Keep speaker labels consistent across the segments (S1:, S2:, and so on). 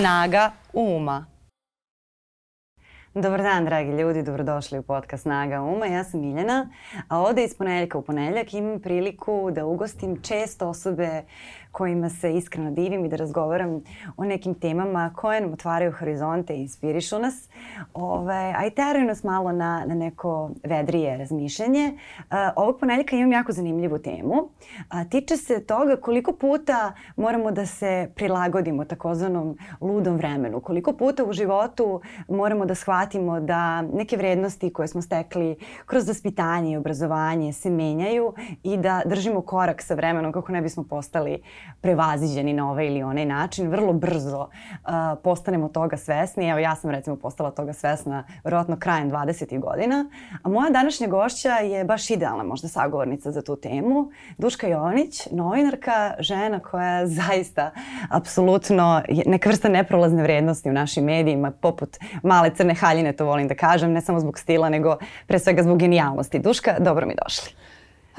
S1: Snaga uma. Dobar dan, dragi ljudi, dobrodošli u podcast Snaga Uma. Ja sam Miljana, a ovde iz ponedeljka u ponedeljak imam priliku da ugostim često osobe kojima se iskreno divim i da razgovaram o nekim temama koje nam otvaraju horizonte i inspirišu nas, ove, a i teraju nas malo na, na neko vedrije razmišljanje. A, ovog ponedeljka imam jako zanimljivu temu. A, tiče se toga koliko puta moramo da se prilagodimo takozvanom ludom vremenu. Koliko puta u životu moramo da shvatimo da neke vrednosti koje smo stekli kroz vaspitanje i obrazovanje se menjaju i da držimo korak sa vremenom kako ne bismo postali prevaziđeni na ovaj ili onaj način, vrlo brzo uh, postanemo toga svesni. Evo ja sam recimo postala toga svesna verovatno krajem 20. godina, a moja današnja gošća je baš idealna možda sagovornica za tu temu. Duška Jovanić, novinarka, žena koja zaista apsolutno neka vrsta neprolazne vrednosti u našim medijima, poput male crne haljine, to volim da kažem, ne samo zbog stila, nego pre svega zbog genijalnosti. Duška, dobro mi došli.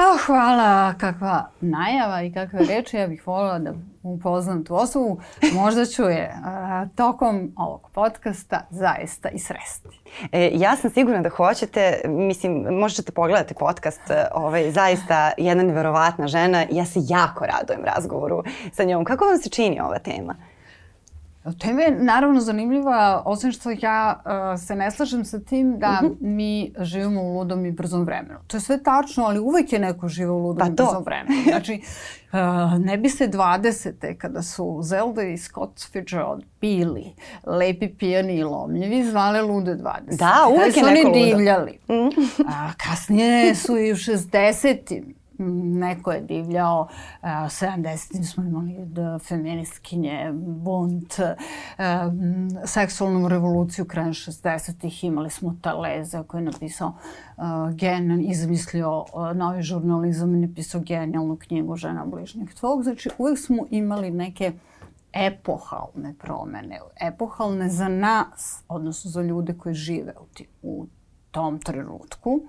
S2: Oh, hvala, kakva najava i kakve reči. Ja bih volila da upoznam tu osobu. Možda ću je a, tokom ovog podcasta zaista i sresti.
S1: E, ja sam sigurna da hoćete. Mislim, možete pogledati podcast. E, ovaj, zaista jedna neverovatna žena. Ja se jako radujem razgovoru sa njom. Kako vam se čini ova tema?
S2: Tema je naravno zanimljiva, osim što ja uh, se ne slažem sa tim da uh mhm. -huh. mi živimo u ludom i brzom vremenu. To je sve tačno, ali uvek je neko živo u ludom pa i brzom vremenu. Znači, uh, ne bi se 20. kada su Zelda i Scott Fitzgerald bili lepi, pijani i lomljivi, zvale lude 20.
S1: Da, uvek je neko ludo.
S2: oni divljali. Mm. A, kasnije su i u 60 neko je divljao, uh, 70. smo imali da feministkinje, bunt, uh, seksualnu revoluciju krajem 60. imali smo Taleza koji je napisao uh, gen, izmislio novi žurnalizam i napisao genijalnu knjigu Žena bližnjeg tvog. Znači uvek smo imali neke epohalne promene, epohalne za nas, odnosno za ljude koji žive u tom trenutku.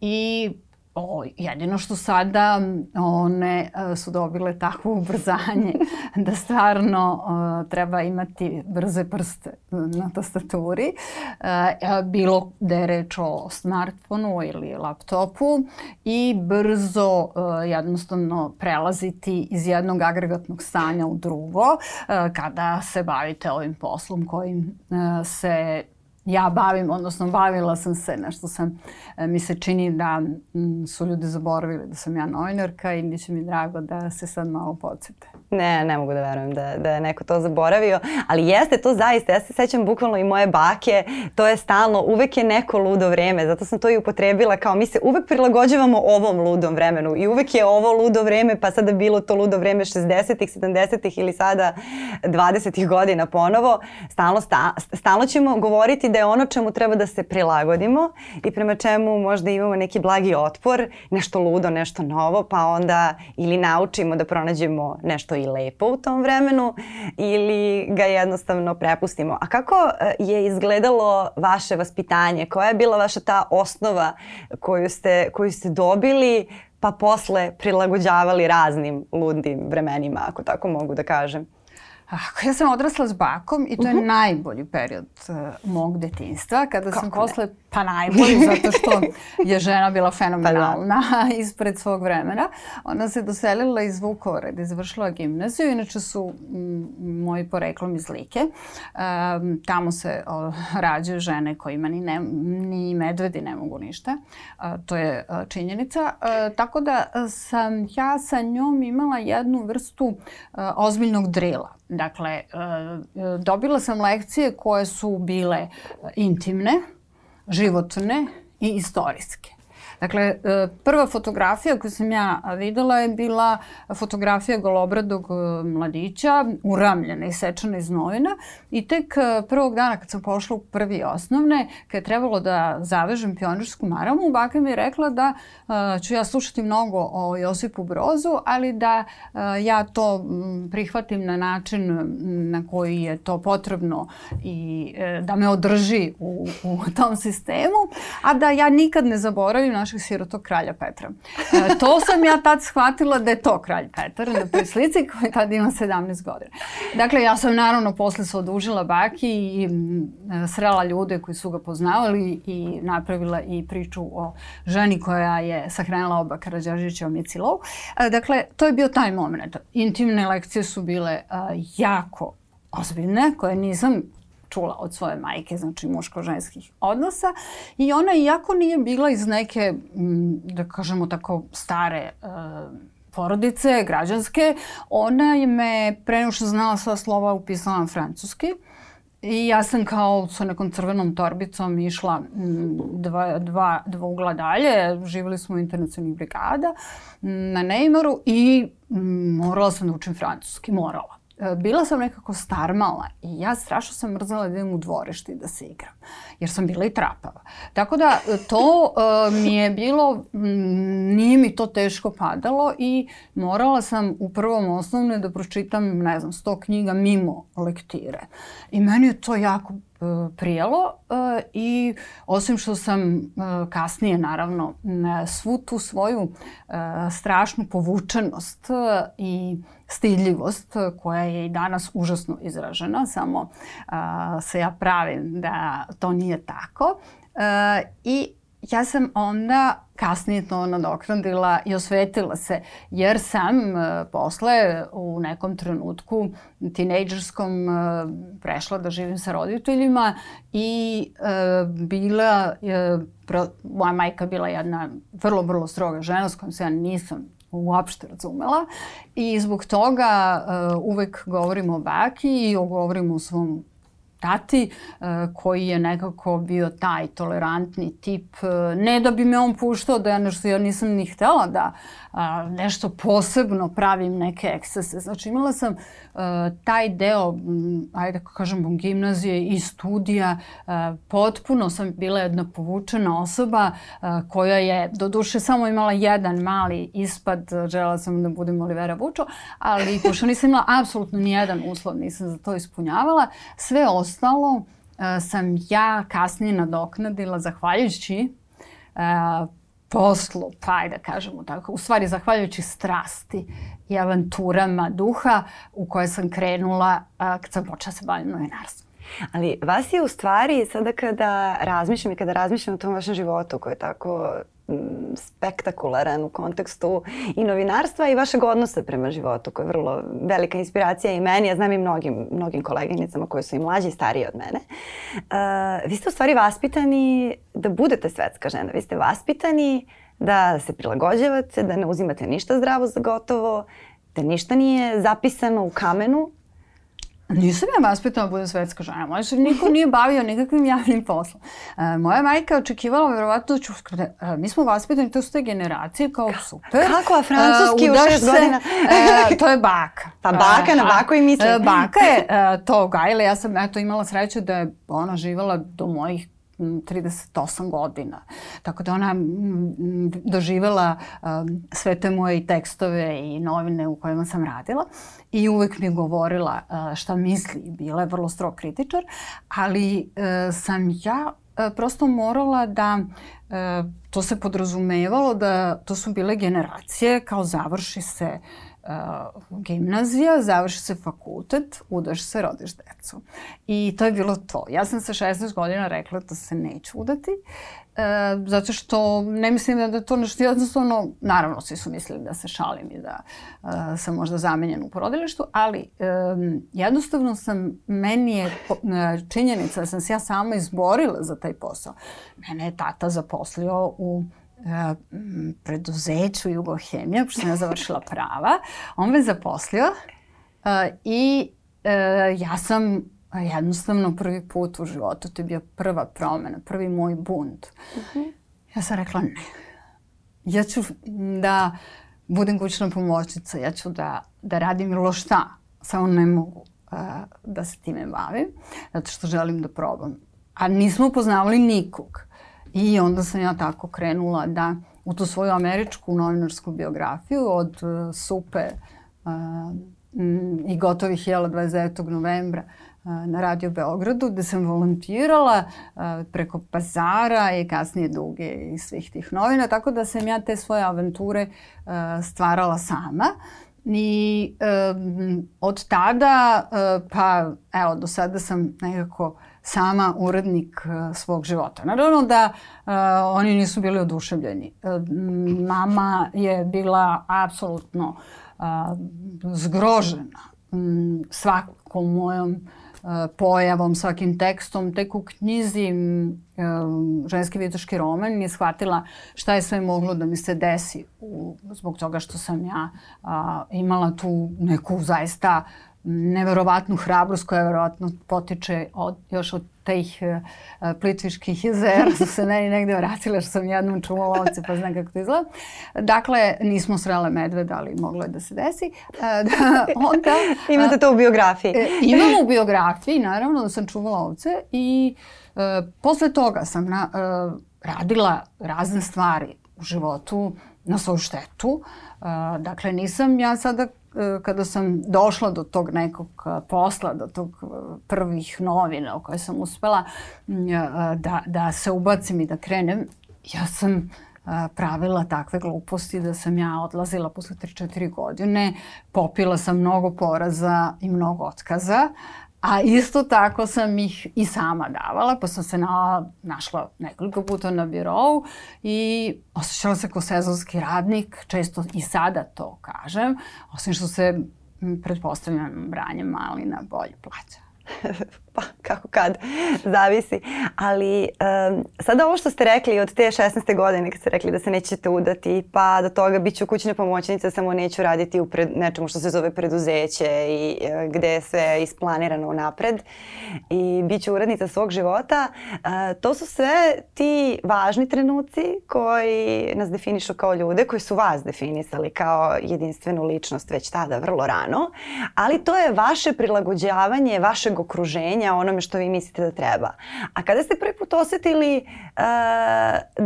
S2: I O, jedino što sada one e, su dobile takvo ubrzanje da stvarno uh, treba imati brze prste na tastaturi. Uh, bilo da je reč o smartfonu ili laptopu i brzo uh, jednostavno prelaziti iz jednog agregatnog stanja u drugo uh, kada se bavite ovim poslom kojim uh, se ja bavim, odnosno bavila sam se, nešto sam, e, mi se čini da su ljudi zaboravili da sam ja novinarka i mi će mi drago da se sad malo podsjete.
S1: Ne, ne mogu da verujem da, da je neko to zaboravio, ali jeste to zaista, ja se sećam bukvalno i moje bake, to je stalno, uvek je neko ludo vreme, zato sam to i upotrebila kao mi se uvek prilagođavamo ovom ludom vremenu i uvek je ovo ludo vreme, pa sada bilo to ludo vreme 60-ih, 70-ih ili sada 20-ih godina ponovo, stalno, sta, stalno ćemo govoriti da je ono čemu treba da se prilagodimo i prema čemu možda imamo neki blagi otpor, nešto ludo, nešto novo, pa onda ili naučimo da pronađemo nešto i lepo u tom vremenu ili ga jednostavno prepustimo. A kako e, je izgledalo vaše vaspitanje? Koja je bila vaša ta osnova koju ste, koju ste dobili pa posle prilagođavali raznim ludim vremenima, ako tako mogu da kažem?
S2: Ja sam odrasla s bakom i to je uh mhm. -huh. najbolji period uh, mog detinstva, kada Kako sam posle, pa najbolji, zato što je žena bila fenomenalna pa da. ispred svog vremena. Ona se doselila iz Vukovara je završila gimnaziju, inače su m, moji poreklom iz Like. Um, tamo se o, rađaju žene kojima ni, ne, ni medvedi ne mogu ništa. Uh, to je uh, činjenica. Uh, tako da sam ja sa njom imala jednu vrstu uh, ozbiljnog drila Dakle, e, dobila sam lekcije koje su bile intimne, životne i istorijske. Dakle, e, prva fotografija koju sam ja videla je bila fotografija golobradog e, mladića, uramljena i sečana iz novina i tek e, prvog dana kad sam pošla u prvi osnovne, kad je trebalo da zavežem pionirsku maramu, baka mi je rekla da ću ja slušati mnogo o Josipu Brozu, ali da ja to prihvatim na način na koji je to potrebno i da me održi u, u tom sistemu, a da ja nikad ne zaboravim na našeg sirotog kralja Petra. E, to sam ja tad shvatila da je to kralj Petar na toj slici koji tad ima 17 godina. Dakle, ja sam naravno posle se odužila baki i srela ljude koji su ga poznavali i napravila i priču o ženi koja je sahranila oba Karadžažića u Micilov. E, dakle, to je bio taj moment. Intimne lekcije su bile a, jako ozbiljne, koje nisam čula od svoje majke, znači muško-ženskih odnosa. I ona, iako nije bila iz neke, da kažemo tako, stare uh, porodice, građanske, ona je me, pre što znala sva slova, upisala na francuski. I ja sam kao sa nekom crvenom torbicom išla dva, dva, dva ugla dalje. Živjeli smo u internacionalnih brigada na Neymaru i morala sam da učim francuski. Morala. E, bila sam nekako starmala i ja strašno sam mrzala da idem u dvorište da se igram, jer sam bila i trapava. Tako da e, to uh, mi je bilo, m, nije mi to teško padalo i morala sam u prvom osnovne da pročitam, ne znam, sto knjiga mimo lektire. I meni je to jako prijelo i osim što sam kasnije naravno svu tu svoju strašnu povučenost i stidljivost koja je i danas užasno izražena, samo se ja pravim da to nije tako. I ja sam onda kasnije to nadoknadila i osvetila se, jer sam uh, posle u nekom trenutku tinejdžerskom uh, prešla da živim sa roditeljima i uh, bila, pro, moja majka bila jedna vrlo, vrlo stroga žena s kojom se ja nisam uopšte razumela i zbog toga uh, uvek govorimo o baki i govorimo o svom tati uh, koji je nekako bio taj tolerantni tip. Uh, ne da bi me on puštao da ja nešto, ja nisam ni htela da a, nešto posebno pravim neke ekscese. Znači imala sam a, taj deo, ajde da kažem, gimnazije i studija, a, potpuno sam bila jedna povučena osoba a, koja je do duše samo imala jedan mali ispad, žela sam da budem Olivera Vučo, ali pošto nisam imala apsolutno ni jedan uslov, nisam za to ispunjavala, sve ostalo sam ja kasnije nadoknadila zahvaljujući poslu, pa da kažemo tako, u stvari zahvaljujući strasti i avanturama duha u koje sam krenula a, kad sam počela se bavim novinarstvom.
S1: Ali vas je u stvari sada kada razmišljam i kada razmišljam o tom vašem životu koji je tako spektakularan u kontekstu i novinarstva i vašeg odnosa prema životu koji je vrlo velika inspiracija i meni, ja znam i mnogim, mnogim koleginicama koje su i mlađi i stariji od mene. Uh, vi ste u stvari vaspitani da budete svetska žena. Vi ste vaspitani da se prilagođavate, da ne uzimate ništa zdravo za gotovo, da ništa nije zapisano u kamenu,
S2: Nisam ja vaspitana da budem svetska žena. Moja se niko nije bavio nikakvim javnim poslom. Uh, moja majka je očekivala verovatno da ću... Uh, mi smo vaspitani, to su te generacije kao super.
S1: Kako, a francuski uh, u šest godina?
S2: uh, to je baka.
S1: Pa baka, na baku i misli.
S2: Uh, baka je uh, to gajila. Ja sam eto, imala sreću da je ona živala do mojih 38 godina. Tako da ona doživela um, sve te moje tekstove i novine u kojima sam radila i uvek mi govorila uh, šta misli. Bila je vrlo strog kritičar, ali uh, sam ja uh, prosto morala da to se podrazumevalo da to su bile generacije kao završi se uh, uh, gimnazija, završi se fakultet, udaš se, rodiš decu. I to je bilo to. Ja sam sa 16 godina rekla da se neću udati, uh, zato što ne mislim da je to nešto jednostavno, naravno svi su mislili da se šalim i da uh, sam možda zamenjen u porodilištu, ali um, jednostavno sam, meni je činjenica da sam se ja sama izborila za taj posao. Mene je tata zaposlio u preduzeću Jugohemija, pošto sam ja završila prava. On me zaposlio uh, i uh, ja sam jednostavno prvi put u životu, to je bio prva promena, prvi moj bunt. Uh mhm. -huh. Ja sam rekla ne. Ja ću da budem kućna pomoćnica, ja ću da, da radim bilo šta, samo ne mogu uh, da se time bavim, zato što želim da probam. A nismo upoznavali nikog. I onda sam ja tako krenula da u tu svoju američku novinarsku biografiju od uh, Supe uh, i gotovih jela 29. novembra na Radio Beogradu gde sam volontirala preko pazara i kasnije duge i svih tih novina, tako da sam ja te svoje avanture stvarala sama. I um, od tada, uh, pa evo, do sada sam nekako sama urednik uh, svog života. Naravno da uh, oni nisu bili oduševljeni. Uh, mama je bila apsolutno uh, zgrožena um, svakom mojom pojavom, svakim tekstom. Tek u knjizi Ženski vitoški roman je shvatila šta je sve moglo da mi se desi u, zbog toga što sam ja a, imala tu neku zaista neverovatnu hrabrost koja verovatno potiče od, još od tih uh, plitviških jezera su se meni negde vratile što sam jednom čuvala ovce pa znam kako to izgleda. Dakle, nismo srele medveda, ali moglo je da se desi. Uh, da,
S1: onda, Imate to u biografiji? Uh,
S2: imam u biografiji, naravno da sam čuvala ovce i uh, posle toga sam na, uh, radila razne stvari u životu na svoju štetu. Uh, dakle, nisam ja sada E, kada sam došla do tog nekog e, posla, do tog e, prvih novina u koje sam uspela da, da se ubacim i da krenem, ja sam pravila takve gluposti da sam ja odlazila posle 3-4 godine, popila sam mnogo poraza i mnogo otkaza, A isto tako sam ih i sama davala, pa sam se na, našla nekoliko puta na birovu i osjećala se kao sezonski radnik, često i sada to kažem, osim što se pretpostavljam branje malina bolje plaća.
S1: pa kako kad, zavisi. Ali um, sada ovo što ste rekli od te 16. godine kad ste rekli da se nećete udati, pa do toga bit ću kućna pomoćnica, samo neću raditi u pred, nečemu što se zove preduzeće i uh, gde je sve isplanirano napred i bit ću urednica svog života. Uh, to su sve ti važni trenuci koji nas definišu kao ljude, koji su vas definisali kao jedinstvenu ličnost već tada vrlo rano, ali to je vaše prilagođavanje vašeg okruženja o onome što vi mislite da treba. A kada ste prvi put osetili uh,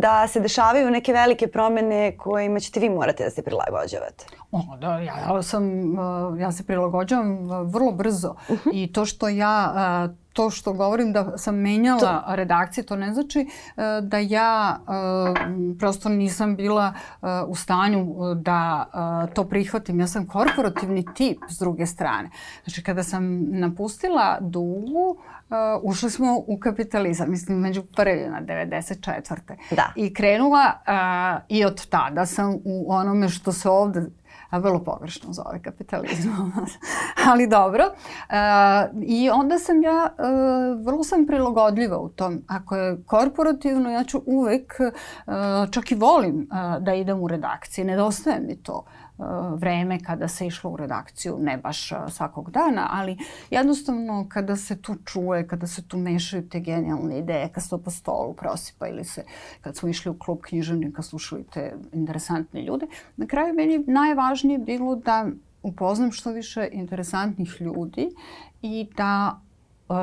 S1: da se dešavaju neke velike promene kojima ćete vi morate da se prilagođavate?
S2: O, da, ja, ja, sam, uh, ja se prilagođavam uh, vrlo brzo uh -huh. i to što ja to što govorim da sam menjala to... redakcije, to ne znači uh, da ja uh, prosto nisam bila uh, u stanju da to prihvatim. Ja sam korporativni tip s druge strane. Znači kada sam napustila Dugu, ušli smo u kapitalizam, mislim među prvima, 94. Da. I krenula i od tada sam u onome što se ovde vrlo pogrešno zove kapitalizam. Ali dobro. E, I onda sam ja, e, vrlo sam prilagodljiva u tom. Ako je korporativno, ja ću uvek, e, čak i volim da idem u redakciji. Nedostaje mi to vreme kada se išlo u redakciju, ne baš svakog dana, ali jednostavno kada se tu čuje, kada se tu mešaju te genijalne ideje, kad se to po stolu prosipa ili se, kad smo išli u klub književnika, slušali te interesantne ljude, na kraju meni najvažnije bilo da upoznam što više interesantnih ljudi i da uh,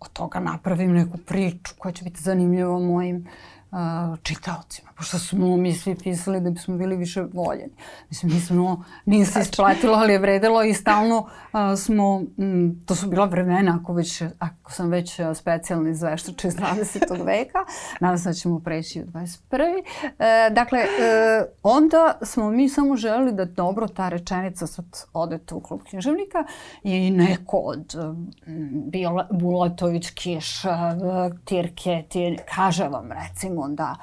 S2: od toga napravim neku priču koja će biti zanimljiva mojim uh, čitaocima, pošto smo mi svi pisali da bismo bili više voljeni. Mislim, nismo, nije se isplatilo, ali je vredelo i stalno uh, smo, m, to su bila vremena, ako, već, ako sam već specijalni izveštač iz 20. veka, nadam se da ćemo preći u 21. Uh, dakle, uh, onda smo mi samo želeli da dobro ta rečenica sad odete u klub književnika i neko od uh, Bulatović, Kiš, Tirke, tir, kaže vam recimo da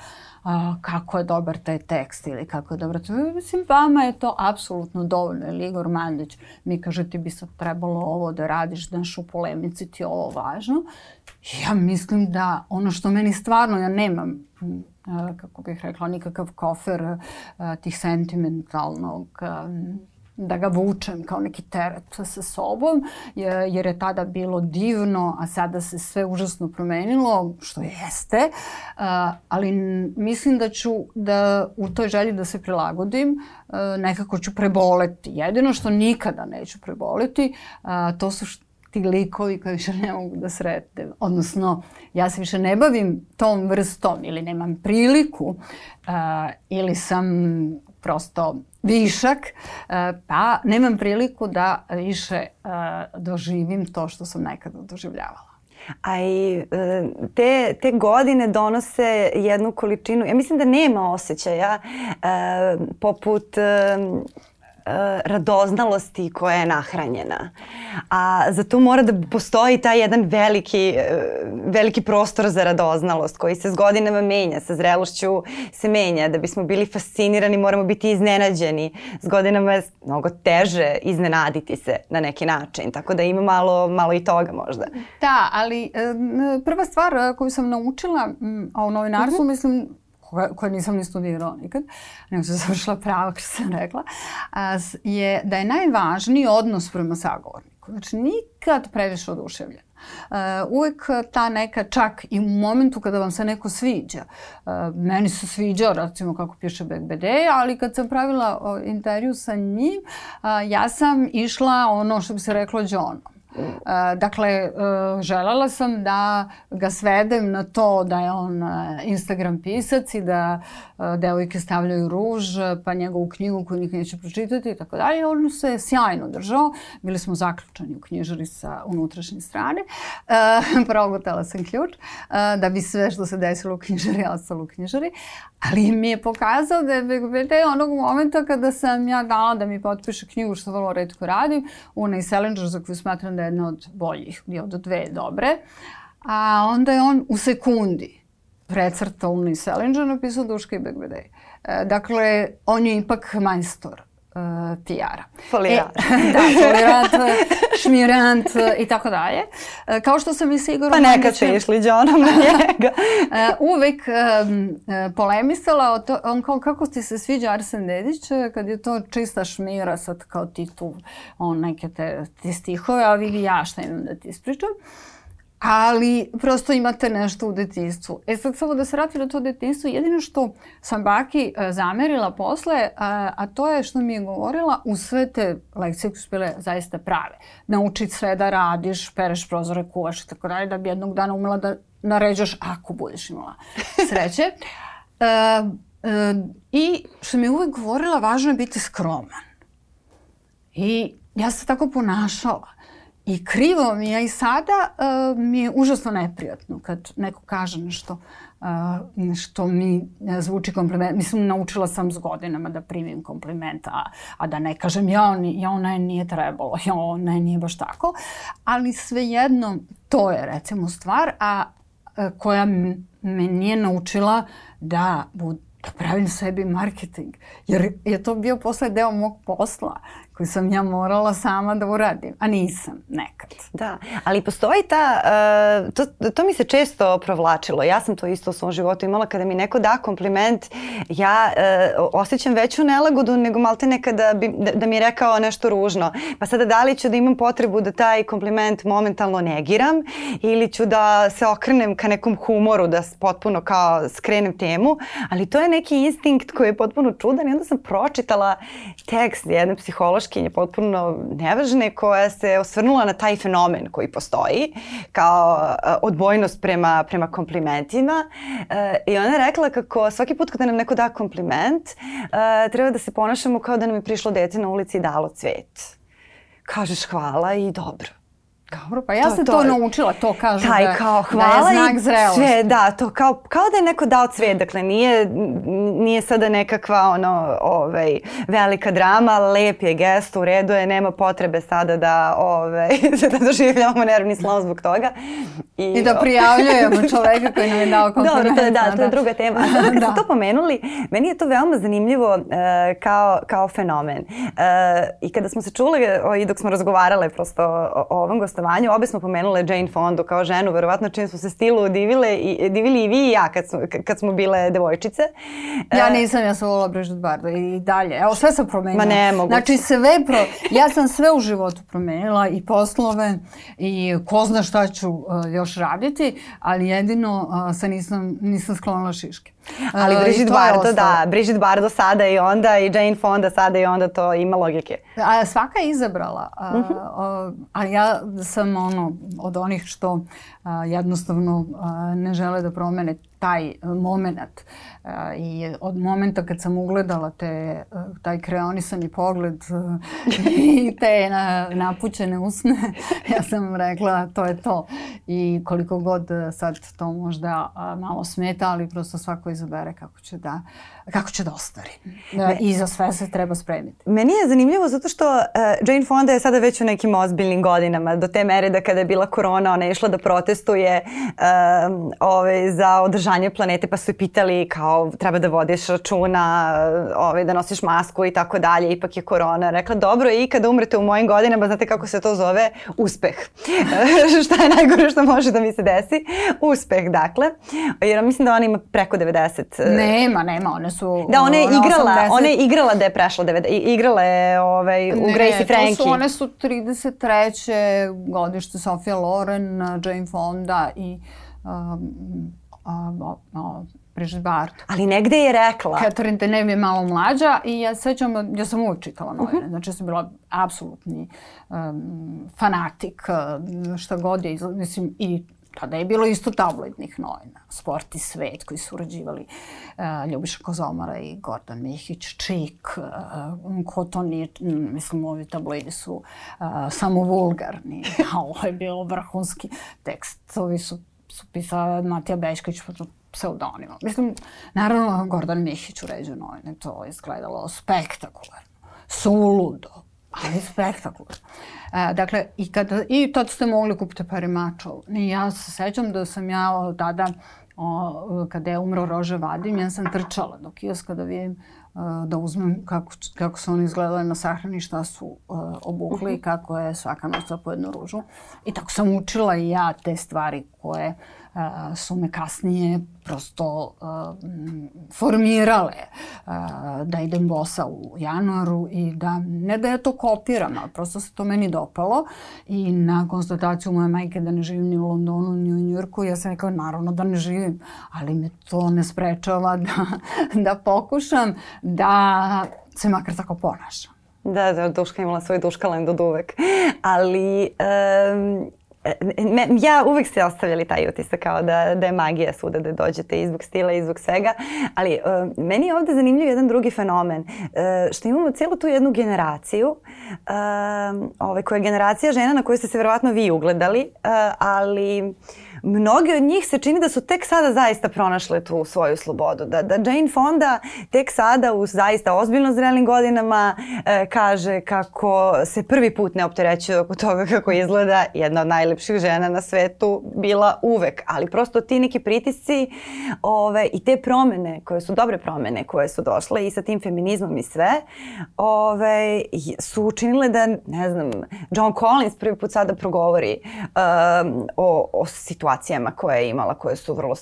S2: a, kako je dobar taj tekst ili kako je dobar... Mislim, vama je to apsolutno dovoljno. Ili Igor Mandić mi kaže ti bi sad trebalo ovo da radiš, znaš, u polemici ti ovo važno. Ja mislim da ono što meni stvarno, ja nemam kako bih rekla, nikakav kofer tih sentimentalnog da ga vučem kao neki teret sa sobom, jer je tada bilo divno, a sada se sve užasno promenilo, što jeste, ali mislim da ću da u toj želji da se prilagodim, nekako ću preboleti. Jedino što nikada neću preboleti, to su ti likovi koji više ne mogu da sretne. Odnosno, ja se više ne bavim tom vrstom ili nemam priliku uh, ili sam prosto višak, pa nemam priliku da više doživim to što sam nekada doživljavala.
S1: A i te, te godine donose jednu količinu, ja mislim da nema osjećaja poput E, radoznalosti koja je nahranjena. A za to mora da postoji taj jedan veliki, e, veliki prostor za radoznalost koji se s godinama menja, sa zrelošću se menja. Da bismo bili fascinirani moramo biti iznenađeni. S godinama je mnogo teže iznenaditi se na neki način. Tako da ima malo, malo i toga možda.
S2: Da, ali e, prva stvar koju sam naučila o novinarstvu, mhm. mislim, koja, koja nisam ni studirala nikad, nego sam završila pravo, kao sam rekla, je da je najvažniji odnos prema sagovorniku. Znači, nikad previše oduševljen. Uh, uvek ta neka, čak i u momentu kada vam se neko sviđa. Uh, meni se sviđao, recimo kako piše BBD, ali kad sam pravila uh, intervju sa njim, uh, ja sam išla ono što bi se reklo džonom. Dakle, želela sam da ga svedem na to da je on Instagram pisac i da devojke stavljaju ruž, pa njegovu knjigu koju nikad neće pročitati i tako dalje. On se sjajno držao. Bili smo zaključani u knjižari sa unutrašnje strane. Progutala sam ključ da bi sve što se desilo u knjižari ostalo u knjižari. Ali mi je pokazao da je BGBT onog momenta kada sam ja dala da mi potpiše knjigu, što vrlo redko radim, Una i Salinger, za koju smatram je jedna od boljih, je od dve dobre. A onda je on u sekundi precrtao Una i Salinger, napisao Duška i BGBD. E, dakle, on je ipak majstor uh, tijara.
S1: Folirant.
S2: E, da, folirant, šmirant i tako dalje. Uh, kao što sam i sigurno...
S1: Pa nekad ste išli džonom na njega.
S2: uh, uvek um, polemisala o to, on kao kako ti se sviđa Arsen Dedić, kad je to čista šmira, sad kao ti tu on neke te, te stihove, a vidi ja šta imam da ti ispričam. Uh, ali prosto imate nešto u detinstvu. E sad samo da se vratim na to detinstvo, jedino što sam baki uh, zamerila posle, a, a to je što mi je govorila u sve te lekcije koje su bile zaista prave. Naučiti sve da radiš, pereš prozore, kuvaš i tako dalje, da bi jednog dana umela da naređaš ako budeš imala sreće. Uh, uh, I što mi je uvek govorila, važno je biti skroman. I ja se tako ponašala. I krivo mi je i sada uh, mi je užasno neprijatno kad neko kaže nešto uh, što mi uh, zvuči kompliment. Mislim, naučila sam s godinama da primim kompliment, a, a da ne kažem ja, ni, ja ne, nije trebalo, ja ne, nije baš tako. Ali svejedno, to je recimo stvar, a uh, koja me nije naučila da bud, da pravim sebi marketing. Jer je to bio posle deo mog posla koju sam ja morala sama da uradim, a nisam nekad.
S1: Da, ali postoji ta, uh, to, to mi se često provlačilo. Ja sam to isto u svom životu imala kada mi neko da kompliment, ja uh, osjećam veću nelagodu nego malte nekada bi, da, da mi je rekao nešto ružno. Pa sada da li ću da imam potrebu da taj kompliment momentalno negiram ili ću da se okrenem ka nekom humoru, da potpuno kao skrenem temu, ali to je neki instinkt koji je potpuno čudan i onda sam pročitala tekst jedne psihološke naučkinje potpuno nevažne koja se osvrnula na taj fenomen koji postoji kao uh, odbojnost prema, prema komplimentima uh, i ona je rekla kako svaki put kada nam neko da kompliment uh, treba da se ponašamo kao da nam je prišlo dete na ulici i dalo cvet. Kažeš hvala i dobro.
S2: Dobro, pa ja to, sam to, to naučila, to kažu
S1: taj,
S2: da,
S1: kao, hvala
S2: da je znak zrelosti.
S1: Sve, da, to kao, kao da je neko dao cvet, dakle nije, nije sada nekakva ono, ovaj, velika drama, lep je gest, u redu je, nema potrebe sada da, ovaj, da doživljavamo nervni slom zbog toga.
S2: I, I da prijavljujemo čoveka koji nam je dao kompliment.
S1: Dobro, to je, da, to je da. druga tema. A da. ste to pomenuli, meni je to veoma zanimljivo uh, kao, kao fenomen. Uh, I kada smo se čuli o, i dok smo razgovarale prosto o, o ovom gostu, gostovanju. Obe smo pomenule Jane Fondu kao ženu, verovatno čim smo se stilu divile i, divili i vi i ja kad, smo, kad smo bile devojčice.
S2: Ja e, nisam, ja sam volila Brigitte Bardot i dalje. Evo, sve sam promenila.
S1: Ma ne mogu.
S2: Znači, sve pro... Ja sam sve u životu promenila i poslove i ko zna šta ću uh, još raditi, ali jedino uh, se nisam, nisam sklonila šiške.
S1: Ali Brigitte Bardot, da, Brigitte Bardot sada i onda i Jane Fonda sada i onda to ima logike.
S2: A svaka je izabrala, a, uh -huh. a, ja sam ono od onih što a, jednostavno a, ne žele da promene taj moment i od momenta kad sam ugledala te, taj kreonisani pogled i te na, napućene usne, ja sam rekla to je to. I koliko god sad to možda malo smeta, ali prosto svako izabere kako će da, kako će da ostari. Uh, I za sve se treba spremiti.
S1: Meni je zanimljivo zato što uh, Jane Fonda je sada već u nekim ozbiljnim godinama, do te mere da kada je bila korona, ona je išla da protestuje uh, ove, za održanje planete, pa su pitali kao treba da vodiš računa, ove, da nosiš masku i tako dalje, ipak je korona. Rekla, dobro je i kada umrete u mojim godinama, znate kako se to zove? Uspeh. Šta je najgore što može da mi se desi? Uspeh, dakle. Jer mislim da ona ima preko 90.
S2: Nema, nema, one su...
S1: Da, ona je igrala, 80. ona je igrala da je prešla 90, igrala je ovaj, u ne, Gracie Frankie.
S2: Ne, su, one su 33. godište Sofia Loren, Jane Fonda i um, a, a, Brigitte Bardot.
S1: Ali negde je rekla.
S2: Catherine Deneuve je malo mlađa i ja sećam, ja sam uvijek čitala novine. Uh -huh. Znači, ja sam bila apsolutni um, fanatik, šta god je, mislim, i tada je bilo isto tabloidnih novina. Sport i svet koji su urađivali uh, Ljubiša Kozomara i Gordon Mihić, Čik, uh, ko to nije, mislim, ovi tabloidi su uh, samo vulgarni, a ovo je bilo vrhunski tekst. Ovi su su pisala Matija Bešković pod pseudonimom. Mislim, naravno, Gordon Mihić uređuje novine, to je izgledalo spektakularno, suludo, ali spektakularno. E, dakle, i, kada, i tad ste mogli kupiti parimačov. I ja se sećam da sam ja tada, o, kada je umro Rože Vadim, ja sam trčala do kioska da vidim da uzmem kako, kako su oni izgledali na sahrani, šta su uh, obukli, mhm. kako je svaka noć po jednu ružu. I tako sam učila i ja te stvari koje su me kasnije prosto formirale da idem bosa u januaru i da, ne da ja to kopiram, ali prosto se to meni dopalo i na konstataciju moje majke da ne živim ni u Londonu ni u Njurku, ja sam rekao naravno da ne živim, ali me to ne sprečava da, da pokušam da se makar tako ponašam.
S1: Da, da, Duška imala svoj duškalend od uvek. Ali um, me, ja uvek ste ostavljali taj utisak kao da, da je magija svuda da dođete izbog stila, izbog svega, ali uh, meni je ovde zanimljiv jedan drugi fenomen, uh, što imamo cijelu tu jednu generaciju, uh, ovaj, koja je generacija žena na koju ste se verovatno vi ugledali, uh, ali uh, mnoge od njih se čini da su tek sada zaista pronašle tu svoju slobodu. Da, da Jane Fonda tek sada u zaista ozbiljno zrelim godinama e, kaže kako se prvi put ne opterećuje oko toga kako izgleda jedna od najlepših žena na svetu bila uvek. Ali prosto ti neki pritisci ove, i te promene koje su dobre promene koje su došle i sa tim feminizmom i sve ove, su učinile da, ne znam, John Collins prvi put sada progovori um, o, o situaciji situacijama koje je imala, koje su vrlo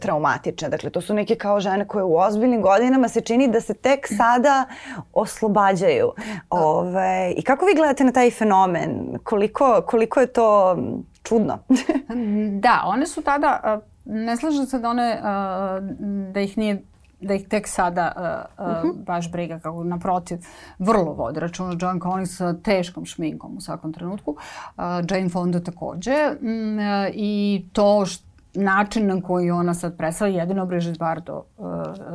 S1: traumatične. Dakle, to su neke kao žene koje u ozbiljnim godinama se čini da se tek sada oslobađaju. Ove, I kako vi gledate na taj fenomen? Koliko, koliko je to čudno?
S2: da, one su tada, ne slažem se da one, da ih nije da ih tek sada uh, uh, -huh. baš briga, kako naprotiv, vrlo vodi računa John Collins sa teškom šminkom u svakom trenutku. Uh, Jane Fonda takođe. Mm, I to što način na koji ona sad predstavlja, jedino Brigitte Bardot uh,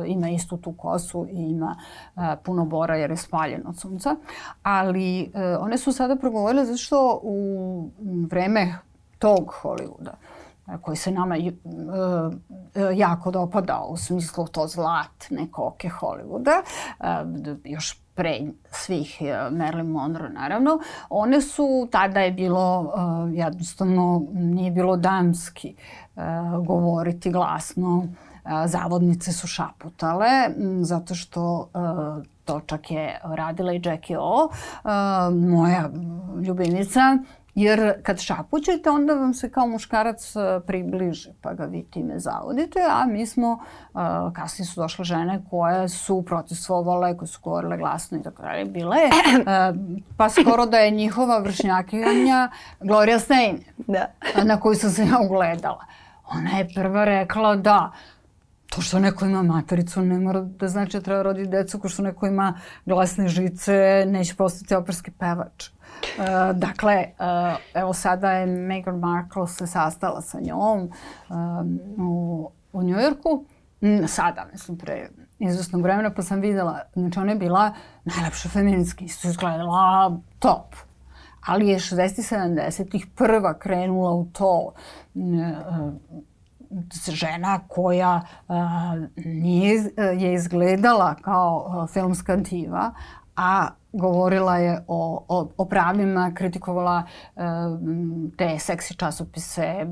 S2: ima istu tu kosu i ima uh, puno bora jer je spaljen od sunca, ali uh, one su sada progovorile zato što u vreme tog Hollywooda koji se nama uh, jako dopadao u smislu to zlatne koke Hollywooda, uh, još pre svih uh, Marilyn Monroe naravno, one su, tada je bilo uh, jednostavno, nije bilo damski uh, govoriti glasno, uh, zavodnice su šaputale, m, zato što uh, to čak je radila i Jackie O, uh, moja ljubinica, Jer kad šapućete, onda vam se kao muškarac e, približi, pa ga vi time zavodite, a mi smo, uh, kasnije su došle žene koje su protestovale, koje su govorile glasno i tako dalje, bile, uh, pa skoro da je njihova vršnjakanja Gloria Stein, da. na koju sam se ja ugledala. Ona je prva rekla da, To što neko ima matericu ne mora da znači da treba roditi decu, ko što neko ima glasne žice, neće postati operski pevač. Uh, dakle, uh, evo sada je Meghan Markle se sastala sa njom um, u u Njujorku, sada, mislim, pre izvesnog vremena, pa sam videla, znači ona je bila najlepša feministka, isto izgledala top. Ali je 60 70-ih prva krenula u to žena koja nije je izgledala kao filmska diva, a govorila je o, o, o pravima, kritikovala e, te seksi časopise,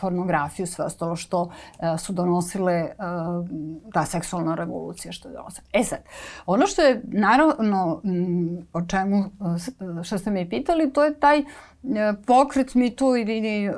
S2: pornografiju, sve ostalo što e, su donosile e, ta seksualna revolucija što je donosila. E sad, ono što je naravno m, o čemu što ste me pitali, to je taj e, pokret Me Too i, i uh,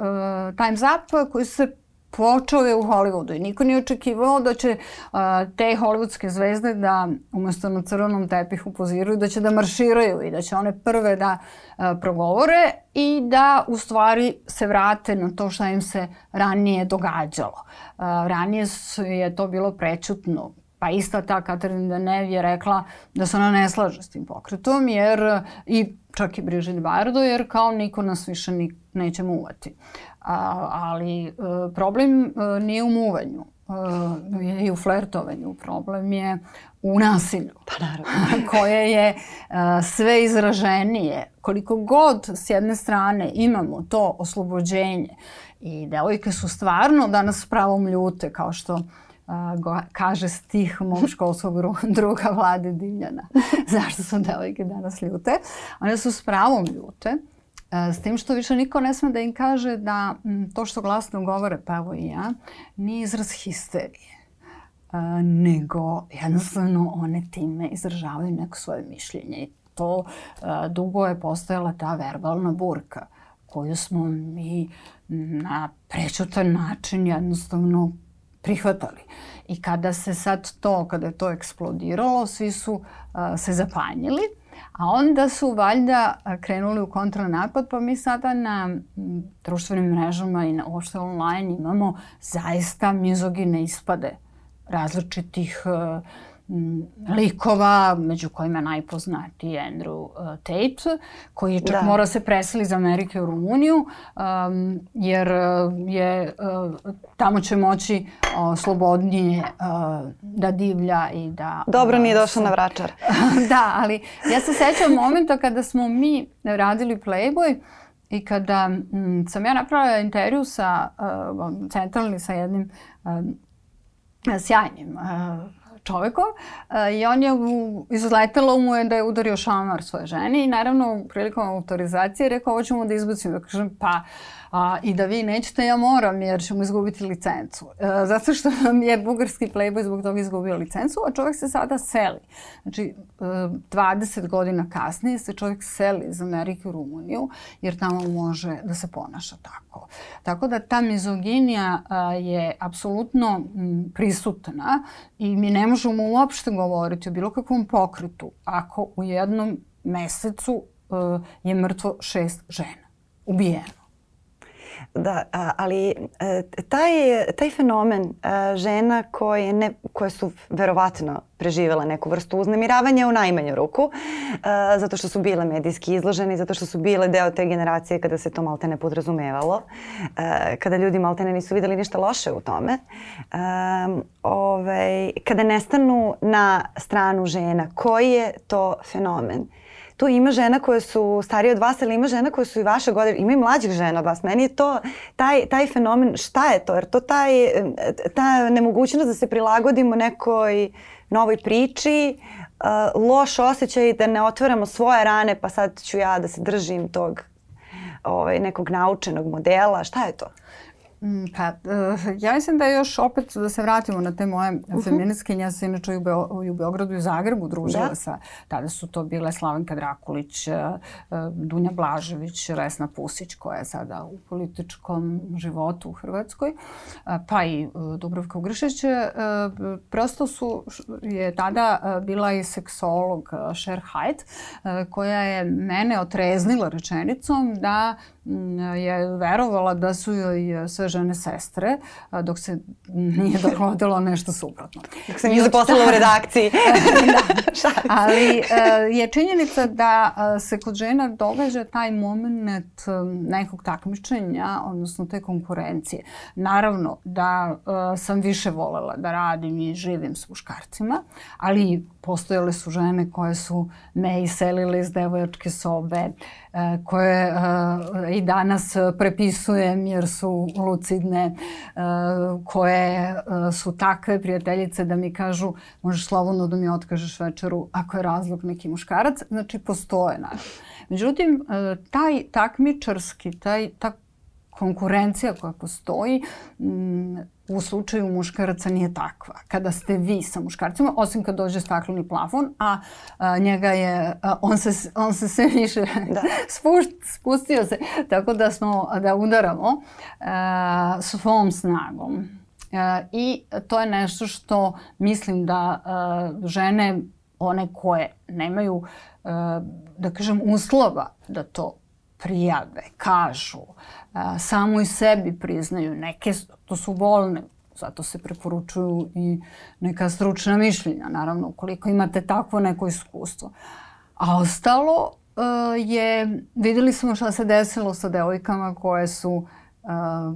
S2: Time's Up koji se počeo je u Hollywoodu i niko nije očekivao da će a, te hollywoodske zvezde da umesto na crvenom tepihu poziraju, da će da marširaju i da će one prve da a, progovore i da u stvari se vrate na to šta im se ranije događalo. A, ranije je to bilo prečutno. Pa ista ta Catherine Deneuve je rekla da se ona ne slaže s tim pokretom, jer i čak i Brigitte Bardot, jer kao niko nas više ni, neće muvati. A, ali e, problem e, nije u muvanju e, i u flertovanju. Problem je u nasilju.
S1: Pa naravno.
S2: koje je sve izraženije. Koliko god s jedne strane imamo to oslobođenje i devojke su stvarno danas pravom ljute, kao što uh, kaže stih mog školskog druga Vlade Divljana. Zašto su devojke danas ljute? One su s pravom ljute. S tim što više niko ne sme da im kaže da to što glasno govore, pa evo i ja, nije izraz histerije. nego jednostavno one time izražavaju neko svoje mišljenje. I to dugo je postojala ta verbalna burka koju smo mi na prečutan način jednostavno prihvatali. I kada se sad to, kada je to eksplodiralo, svi su uh, se zapanjili A onda su valjda krenuli u kontranapad, pa mi sada na društvenim mrežama i na uopšte online imamo zaista mizogine ispade različitih uh, likova, među kojima je najpoznatiji Andrew uh, Tate, koji čak da. mora se preseli iz Amerike u Rumuniju, um, jer uh, je, uh, tamo će moći uh, slobodnije uh, da divlja i da...
S1: Dobro nije došao na vračar.
S2: da, ali ja se sećam momenta kada smo mi radili Playboy, I kada m, sam ja napravila intervju sa uh, centralni sa jednim uh, sjajnim uh, čovekom uh, i on je izletelo mu je da je udario šamar svoje ženi i naravno prilikom autorizacije rekao ovo ćemo da izbacimo. Da kažem pa a, i da vi nećete, ja moram jer ćemo izgubiti licencu. E, zato što nam je bugarski playboy zbog toga izgubio licencu, a čovjek se sada seli. Znači, e, 20 godina kasnije se čovjek seli iz Amerike u Rumuniju jer tamo može da se ponaša tako. Tako da ta mizoginija a, je apsolutno m, prisutna i mi ne možemo uopšte govoriti o bilo kakvom pokretu ako u jednom mesecu uh, je mrtvo šest žena. Ubijeno.
S1: Da, ali e, taj, taj fenomen e, žena koje, ne, koje su verovatno preživele neku vrstu uznemiravanja u najmanju ruku, e, zato što su bile medijski izloženi, zato što su bile deo te generacije kada se to malte ne podrazumevalo, kada ljudi malte ne nisu videli ništa loše u tome. Ovaj, kada nestanu na stranu žena, koji je to fenomen? Tu ima žena koje su starije od vas, ali ima žena koje su i vaše godine, ima i mlađih žena od vas. Meni je to taj, taj fenomen, šta je to? Jer to taj, ta nemogućnost da se prilagodimo nekoj novoj priči, uh, loš osjećaj da ne otvaramo svoje rane, pa sad ću ja da se držim tog ovaj, nekog naučenog modela. Šta je to?
S2: Mm, pa, uh, ja mislim da je još opet da se vratimo na te moje uh mhm. -huh. feministkinje. Ja se inače u, Beo, u Beogradu i u Zagrebu družila da. sa, tada su to bile Slavenka Drakulić, uh, Dunja Blažević, Resna Pusić koja je sada u političkom životu u Hrvatskoj, pa i Dubrovka Ugršić. Prosto su, je tada bila i seksolog Sher Haidt, koja je mene otreznila rečenicom da je verovala da su joj sve žene sestre, dok se nije dogodilo nešto suprotno.
S1: Dok se nije zaposlala u redakciji.
S2: da. Ali je činjenica da se kod žena događa taj moment nekog takmičenja, odnosno te konkurencije. Naravno da sam više volela da radim i živim s muškarcima, ali postojale su žene koje su me iselile iz devojačke sobe, e, koje e, i danas prepisujem jer su lucidne, e, koje su takve prijateljice da mi kažu možeš slobodno da mi otkažeš večeru ako je razlog neki muškarac. Znači, postoje naravno. Međutim, taj takmičarski, taj, ta konkurencija koja postoji, u slučaju muškaraca nije takva. Kada ste vi sa muškarcima, osim kad dođe stakleni plafon, a, a njega je, a, on, se, on se sve više da. spušt, spustio se, tako da smo, da udaramo a, svom snagom. A, I to je nešto što mislim da a, žene, one koje nemaju, a, da kažem, uslova da to prijave, kažu, a, samo i sebi priznaju. Neke, to su bolne, zato se preporučuju i neka stručna mišljenja, naravno, ukoliko imate takvo neko iskustvo. A ostalo a, je, videli smo šta se desilo sa devojkama koje su a,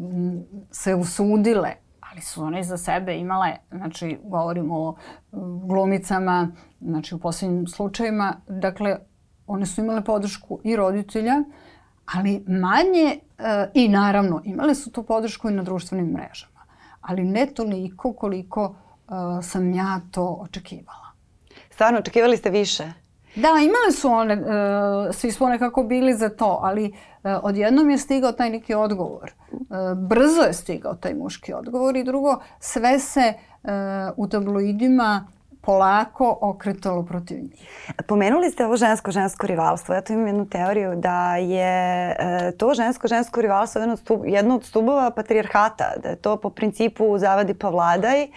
S2: se usudile ali su one za sebe imale, znači govorimo o glumicama, znači u poslednjim slučajima, dakle one su imale podršku i roditelja, ali manje e, i naravno imale su tu podršku i na društvenim mrežama, ali ne toliko koliko e, sam ja to očekivala.
S1: Stvarno, očekivali ste više?
S2: Da, imale su one, e, svi smo nekako bili za to, ali odjednom je stigao taj neki odgovor. Brzo je stigao taj muški odgovor i drugo, sve se u tabloidima polako okretalo protiv njih.
S1: Pomenuli ste ovo žensko-žensko rivalstvo. Ja tu imam jednu teoriju da je e, to žensko-žensko rivalstvo jedno od, stub, jedno od stubova patrijarhata, da je to po principu zavadi pa vladaj e,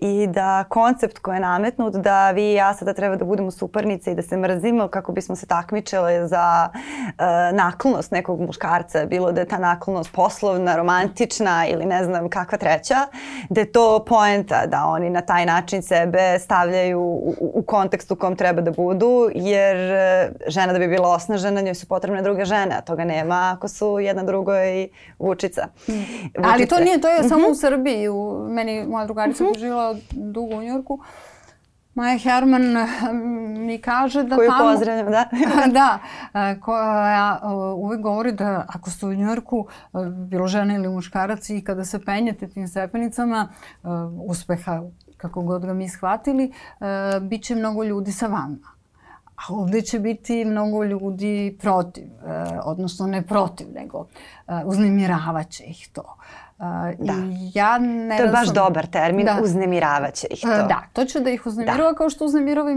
S1: i da koncept koji je nametnut da vi i ja sada treba da budemo suparnice i da se mrzimo kako bismo se takmičile za e, naklonost nekog muškarca, bilo da je ta naklonost poslovna, romantična ili ne znam kakva treća, da je to poenta da oni na taj način sebe stavljaju u, u kontekst u kom treba da budu, jer e, žena da bi bila osnažena, njoj su potrebne druge žene, a toga nema ako su jedna drugoj vučica.
S2: Hmm. Ali to nije, to je mm -hmm. samo u Srbiji. U, meni moja drugarica mm -hmm. žila dugo u Njorku. Maja Herman mi kaže da
S1: Koju
S2: tamo...
S1: Koju pozdravljam, da.
S2: da, e, koja uvek govori da ako ste u Njorku, e, bilo žena ili muškarac i kada se penjete tim stepenicama, uspeha kako god ga mi shvatili, e, bit će mnogo ljudi sa vama. A ovde će biti mnogo ljudi protiv, e, odnosno ne protiv, nego e, uznemiravaće ih to.
S1: Da. I ja ne to je baš dobar termin, da. uznemiravaće ih to.
S2: Da, to će da ih uznemirava da. kao što uznemirava i,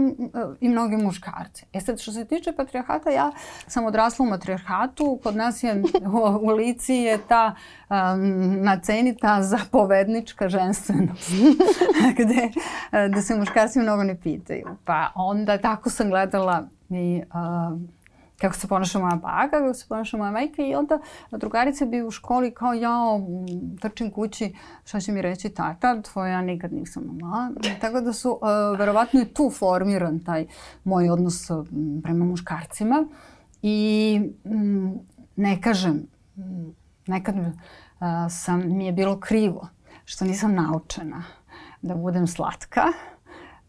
S2: i mnogi muškarci. E sad, što se tiče patrijarhata, ja sam odrasla u matrijarhatu, kod nas je u, u lici je ta um, na ceni ta zapovednička ženstvenost, gde da se muškarci mnogo ne pitaju. Pa onda tako sam gledala i uh, kako se ponaša moja baka, kako se ponaša moja majka i onda drugarice bi u školi kao ja trčim kući, šta će mi reći tata, tvoja ja nikad nisam mama. Tako da su uh, verovatno i tu formiran taj moj odnos uh, prema muškarcima i um, ne kažem, nekad uh, sam, mi je bilo krivo što nisam naučena da budem slatka,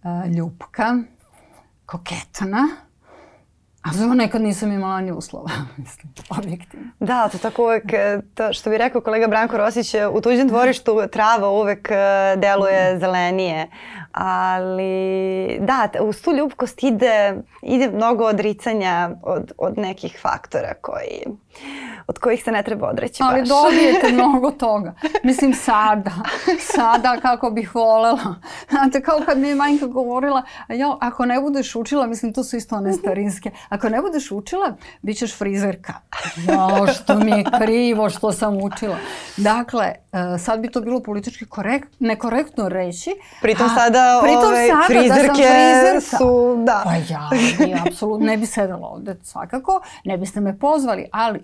S2: uh, ljupka, koketana, A za nekad nisam imala ni uslova, mislim, objektivno.
S1: Da, to tako uvek, e, to što bi rekao kolega Branko Rosić, e, u tuđem dvorištu trava uvek e, deluje zelenije. Ali da, uz tu ljubkost ide, ide mnogo odricanja od, od nekih faktora koji od kojih se ne treba odreći
S2: Ali baš. dobijete mnogo toga. Mislim sada, sada kako bih volela. Znate, kao kad mi je majka govorila, jo, ako ne budeš učila, mislim to su isto one starinske, ako ne budeš učila, bit ćeš frizerka. Jo, što mi je krivo što sam učila. Dakle, e, sad bi to bilo politički korekt, nekorektno reći.
S1: Pritom sada pritom ove, sada frizerke da su, da.
S2: Pa ja, ja apsolutno ne bi sedela ovde svakako, ne biste me pozvali, ali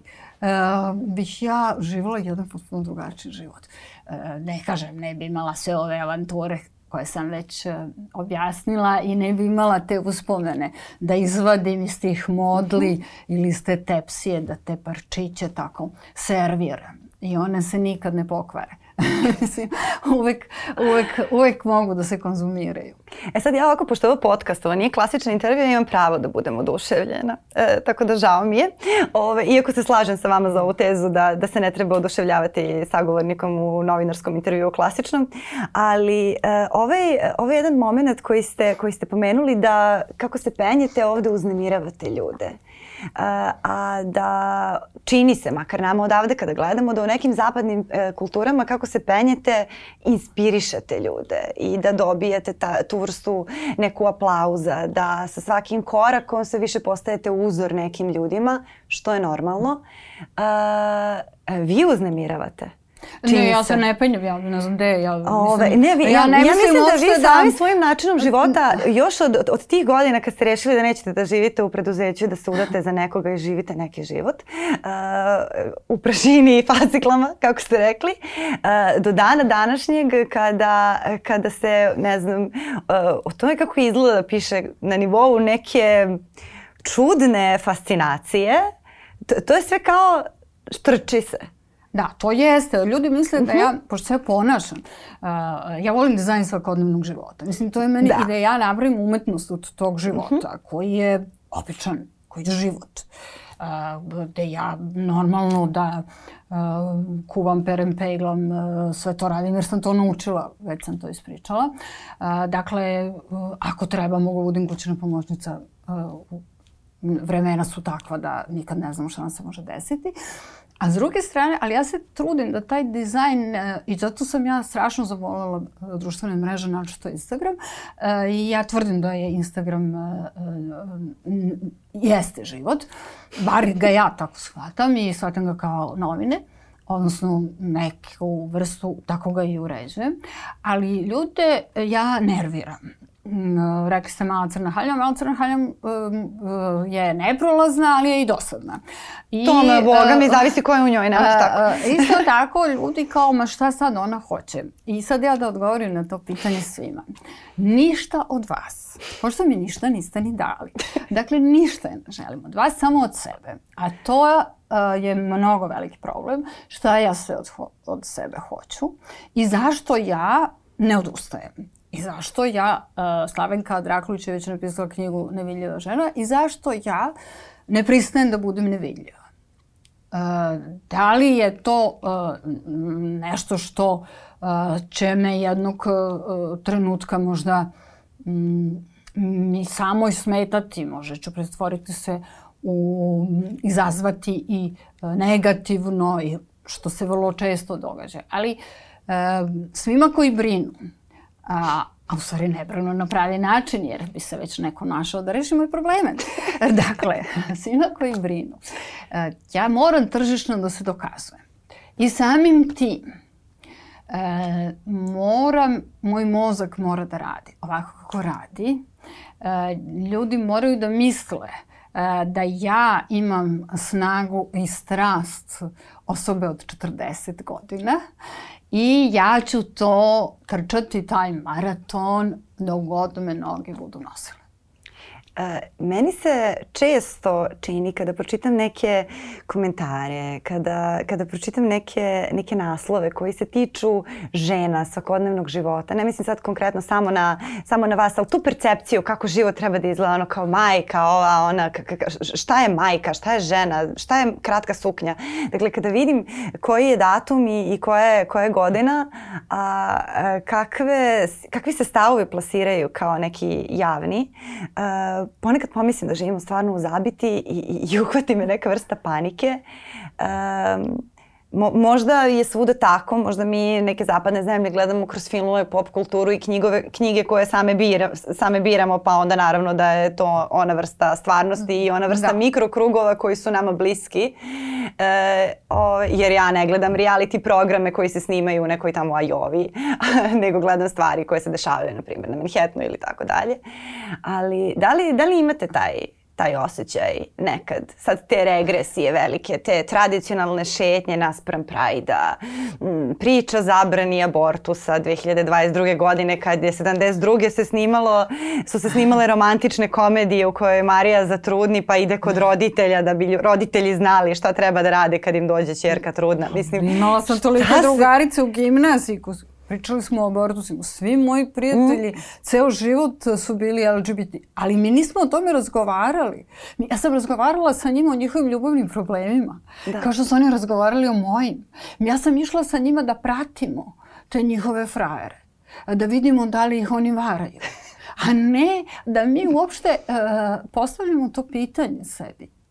S2: bih ja živala jedan potpuno drugačiji život. E, ne kažem, ne bi imala sve ove avanture koje sam već uh, objasnila i ne bi imala te uspomene da izvadim iz tih modli ili iz te tepsije da te parčiće tako serviram i one se nikad ne pokvare. Mislim, uvek, uvek, uvek mogu da se konzumiraju.
S1: E sad ja ovako, pošto ovo podcast, ovo nije klasična intervju, imam pravo da budem oduševljena. E, tako da žao mi je. Ove, iako se slažem sa vama za ovu tezu da, da se ne treba oduševljavati sagovornikom u novinarskom intervju klasičnom, ali e, ovaj, ovaj jedan moment koji ste, koji ste pomenuli da kako se penjete ovde uznemiravate ljude a da čini se, makar nama odavde kada gledamo, da u nekim zapadnim e, kulturama kako se penjete, inspirišete ljude i da dobijete ta, tu vrstu neku aplauza, da sa svakim korakom sve više postajete uzor nekim ljudima, što je normalno. A, vi uznemiravate.
S2: Ne, ja se ne penjem, ja ne znam gde, ja
S1: Ove, ne, vi, ja, ja, ne ja mislim, da vi da... sami svojim načinom života, još od, od, tih godina kad ste rešili da nećete da živite u preduzeću, da se udate za nekoga i živite neki život, uh, u pražini i faciklama, kako ste rekli, uh, do dana današnjeg kada, kada se, ne znam, uh, o tome kako izgleda da piše na nivou neke čudne fascinacije, to, to je sve kao štrči se.
S2: Da, to jeste. Ljudi misle da ja, mhm. pošto se ponašam, uh, ja volim dizajn svakodnevnog života. Mislim, to je meni da. i da ja napravim umetnost od tog života, uh mhm. -huh. koji je običan, koji je život. Uh, gde ja normalno da uh, kuvam, perem, peglam, uh, sve to radim jer sam to naučila, već sam to ispričala. Uh, dakle, uh, ako treba mogu da budim kućna pomoćnica uh, vremena su takva da nikad ne znamo šta nam se može desiti. A s druge strane, ali ja se trudim da taj dizajn, e, i zato sam ja strašno zavolala e, društvene mreže, to Instagram, e, i ja tvrdim da je Instagram jeste život, bar ga ja tako shvatam i shvatam ga kao novine odnosno neku vrstu, tako ga i uređujem. Ali ljude ja nerviram. Mm, rekli ste mala crna haljina, mala crna haljina um, je neprolazna, ali je i dosadna.
S1: I, to me, boga mi, zavisi ko je u njoj, nemaš tako.
S2: isto tako, ljudi kao, ma šta sad ona hoće? I sad ja da odgovorim na to pitanje svima. Ništa od vas, pošto mi ništa niste ni dali. Dakle, ništa ne želim od vas, samo od sebe. A to uh, je mnogo veliki problem. Šta ja sve od, od sebe hoću i zašto ja ne odustajem. I zašto ja, uh, Slavenka Drakulić je već napisala knjigu Nevidljiva žena, i zašto ja ne pristajem da budem nevidljiva? Uh, da li je to uh, nešto što će me jednog trenutka možda um, mi samoj smetati, može ću pretvoriti se u, izazvati i negativno, i, što se vrlo često događa. Ali uh, svima koji brinu, a, a u stvari nebrano na pravi način, jer bi se već neko našao da reši moje probleme. dakle, svima koji brinu. E, ja moram tržišno da se dokazujem. I samim tim, e, moram, moj mozak mora da radi ovako kako radi. E, ljudi moraju da misle e, da ja imam snagu i strast osobe od 40 godina I ja ću to trčati, taj maraton, da god me noge budu nosile.
S1: Meni se često čini kada pročitam neke komentare, kada, kada pročitam neke, neke naslove koji se tiču žena, svakodnevnog života, ne mislim sad konkretno samo na, samo na vas, ali tu percepciju kako život treba da izgleda, ono kao majka, ova, ona, šta je majka, šta je žena, šta je kratka suknja. Dakle, kada vidim koji je datum i, i koja, je, koja je godina, a, a kakve, kakvi se stavovi plasiraju kao neki javni, a, ponekad pomislim da živimo stvarno u zabiti i, i, i uhvati me neka vrsta panike. Um, Mo, možda je svuda tako, možda mi neke zapadne zemlje gledamo kroz filmove, pop kulturu i knjigove, knjige koje same, bira, same biramo, pa onda naravno da je to ona vrsta stvarnosti i ona vrsta da. mikrokrugova koji su nama bliski. E, o, jer ja ne gledam reality programe koji se snimaju u nekoj tamo Ajovi, nego gledam stvari koje se dešavaju, na primjer, na Manhattanu ili tako dalje. Ali da li, da li imate taj taj osjećaj nekad. Sad te regresije velike, te tradicionalne šetnje naspram Prajda, priča zabrani abortusa 2022. godine kad je 72. se snimalo, su se snimale romantične komedije u kojoj Marija zatrudni pa ide kod roditelja da bi roditelji znali šta treba da rade kad im dođe čerka trudna.
S2: Mislim, Imala sam toliko drugarice u gimnaziji Pričali smo o abortusima. Svi moji prijatelji, mm. ceo život su bili LGBT. Ali mi nismo o tome razgovarali. Ja sam razgovarala sa njima o njihovim ljubavnim problemima. Da. Kao što su oni razgovarali o mojim. Ja sam išla sa njima da pratimo te njihove frajere. Da vidimo da li ih oni varaju. A ne da mi uopšte uh, postavljamo to pitanje sebi.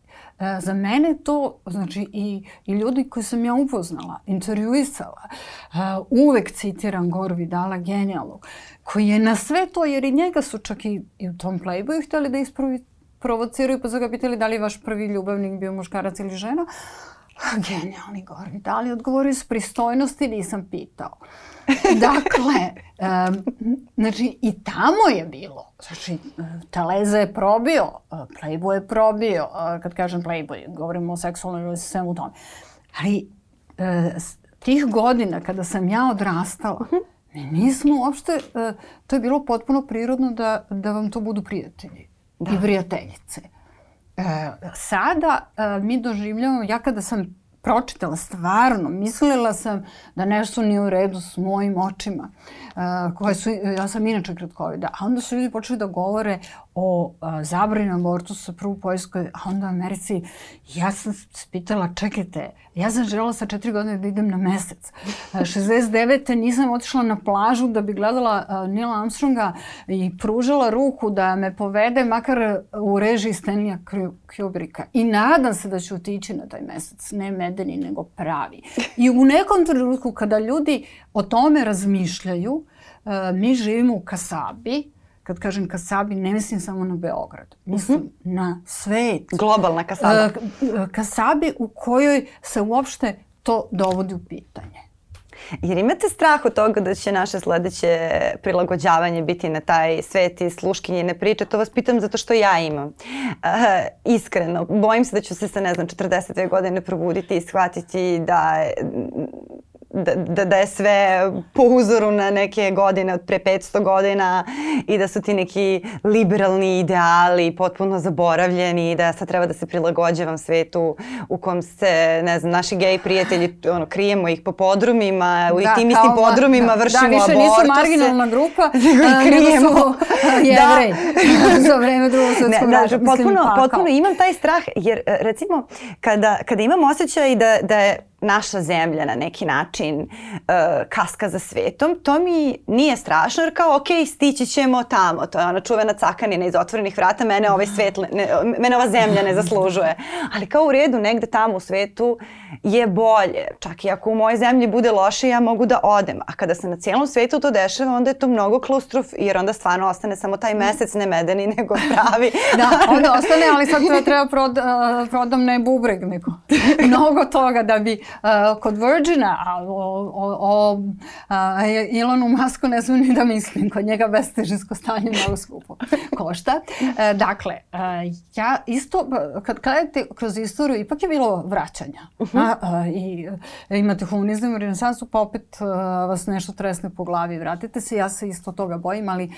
S2: E, za mene to, znači i, i ljudi koji sam ja upoznala, intervjuisala, uh, uvek citiram Goru Vidala, genijalog, koji je na sve to, jer i njega su čak i, i u tom Playboyu hteli da isprovi, provociraju, pa su ga pitali da li je vaš prvi ljubavnik bio muškarac ili žena. Genijalni Gor Vidal je odgovorio s pristojnosti, nisam pitao. dakle, um, znači i tamo je bilo. Znači, Teleza je probio, Playboy je probio, kad kažem Playboy, govorimo o seksualnoj ili svemu tome. Ali uh, tih godina kada sam ja odrastala, mi nismo uopšte, uh, to je bilo potpuno prirodno da, da vam to budu prijatelji da. i prijateljice. Uh, sada uh, mi doživljamo, ja kada sam pročitala stvarno, mislila sam da nešto nije u redu s mojim očima, uh, koje su, ja sam inače kratkovida, a onda su ljudi počeli da govore o zabrani abortusa prvo u Poljskoj, a onda u Americi. Ja sam se pitala, čekajte, ja sam žela sa četiri godine da idem na mesec. A, 69. nisam otišla na plažu da bi gledala Nila Armstronga i pružala ruku da me povede makar u režiji Stanleya Kubricka. I nadam se da ću otići na taj mesec, ne medeni, nego pravi. I u nekom trenutku kada ljudi o tome razmišljaju, mi živimo u Kasabi, kad kažem Kasabi, ne mislim samo na Beograd. Mislim uh mhm. -huh. na svet.
S1: Globalna Kasaba.
S2: Uh, kasabi u kojoj se uopšte to dovodi u pitanje.
S1: Jer imate strah od toga da će naše sledeće prilagođavanje biti na taj svet i sluškinjene priče? To vas pitam zato što ja imam. Uh, iskreno, bojim se da ću se sa, ne znam, 42 godine probuditi i shvatiti da da, da, da je sve po uzoru na neke godine od pre 500 godina i da su ti neki liberalni ideali potpuno zaboravljeni i da sad treba da se prilagođavam svetu u kom se, ne znam, naši gej prijatelji, ono, krijemo ih po podrumima, u da, tim istim podrumima da, vršimo abortuse.
S2: Da, više nisu marginalna grupa, ih krijemo. Nego su jevrej da. za vreme drugog svetskog
S1: rata. Da, potpuno, pa, potpuno imam taj strah, jer recimo kada, kada imam osjećaj da, da je naša zemlja na neki način uh, kaska za svetom, to mi nije strašno jer kao ok, stići ćemo tamo. To je ona čuvena cakanina iz otvorenih vrata, mene ovaj svet, ne, mene ova zemlja ne zaslužuje. Ali kao u redu, negde tamo u svetu je bolje. Čak i ako u mojoj zemlji bude loše, ja mogu da odem. A kada se na cijelom svetu to dešava, onda je to mnogo klaustrof, jer onda stvarno ostane samo taj mesec ne medeni, nego pravi.
S2: da, onda ostane, ali sad treba prod, uh, prodam ne bubreg, nego mnogo toga da bi kod Virgina, a o, o, o a, Elonu Masku ne znam ni da mislim, kod njega bestežinsko stanje mnogo skupo košta. E, dakle, uh, ja isto, kad gledate kroz istoriju, ipak je bilo vraćanja. Uh -huh. a, I a, imate humanizam u renesansu, pa opet vas nešto tresne po glavi. Vratite se, ja se isto toga bojim, ali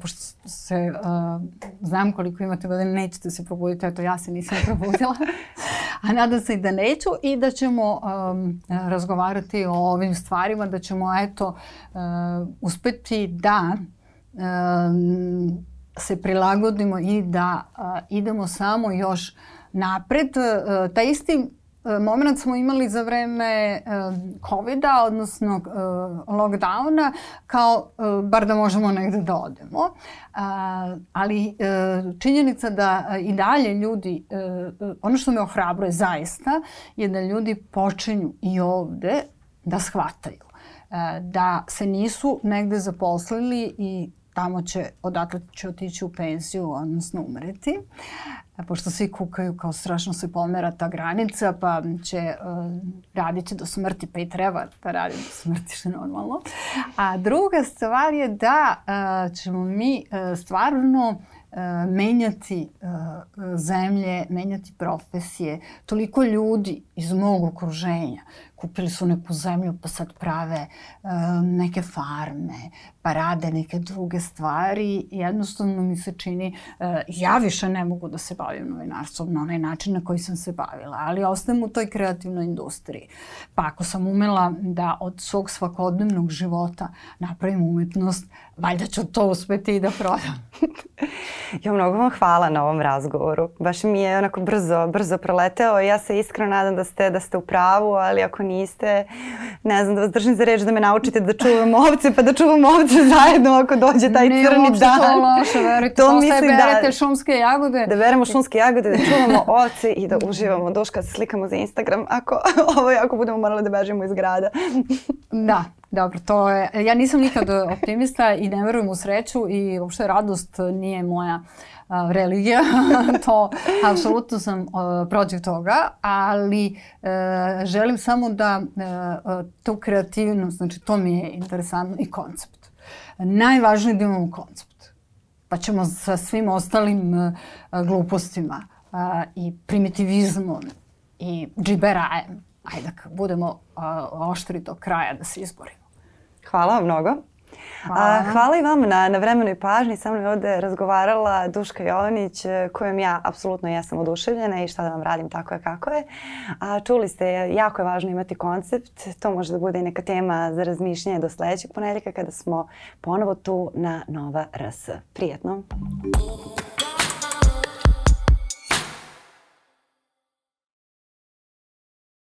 S2: pošto se, znam koliko imate godine, nećete se probuditi, eto ja se nisam probudila. a nadam se i da neću i da ćemo um, razgovarati o ovim stvarima, da ćemo eto uh, uspeti da um, se prilagodimo i da uh, idemo samo još napred. Uh, taj isti moment smo imali za vreme COVID-a, odnosno lockdowna, kao bar da možemo negde da odemo. Ali činjenica da i dalje ljudi, ono što me ohrabruje zaista, je da ljudi počinju i ovde da shvataju da se nisu negde zaposlili i tamo će, odatle će otići u penziju, odnosno umreti. Pošto svi kukaju kao strašno se pomera ta granica, pa će uh, radit će do smrti, pa i treba da radi do smrti, što je normalno. A druga stvar je da uh, ćemo mi uh, stvarno menjati zemlje, menjati profesije. Toliko ljudi iz mog okruženja kupili su neku zemlju pa sad prave neke farme, pa rade neke druge stvari jednostavno mi se čini, uh, ja više ne mogu da se bavim novinarstvom na onaj način na koji sam se bavila, ali ostajem u toj kreativnoj industriji. Pa ako sam umela da od svog svakodnevnog života napravim umetnost, valjda ću to uspeti i da prodam.
S1: jo, mnogo vam hvala na ovom razgovoru. Baš mi je onako brzo, brzo proleteo ja se iskreno nadam da ste, da ste u pravu, ali ako niste, ne znam da vas držim za reč da me naučite da čuvam ovce, pa da čuvam ovce zajedno ako dođe taj
S2: ne,
S1: crni dan.
S2: Ne, to loše, verujte. To mislim da... berete šumske jagode.
S1: Da beremo šumske jagode, da čuvamo ovce i da uživamo duška, se slikamo za Instagram ako, ovo, ako budemo morali da bežimo iz grada.
S2: da, Dobro, to je, ja nisam nikad optimista i ne verujem u sreću i uopšte radost nije moja a, religija, to apsolutno sam a, protiv toga, ali e, želim samo da a, e, tu kreativnost, znači to mi je interesantno i koncept. Najvažnije da imamo koncept, pa ćemo sa svim ostalim a, glupostima a, i primitivizmom i džiberajem, ajde da budemo a, oštri do kraja da se izborimo.
S1: Hvala vam mnogo. Hvala. Hvala i vam na, na vremenoj pažnji. Sa mnom je ovde razgovarala Duška Jovanić, kojom ja apsolutno jesam oduševljena i šta da vam radim tako je kako je. A, čuli ste, jako je važno imati koncept. To može da bude i neka tema za razmišljanje do sledećeg ponedjeljka kada smo ponovo tu na Nova RS. Prijetno.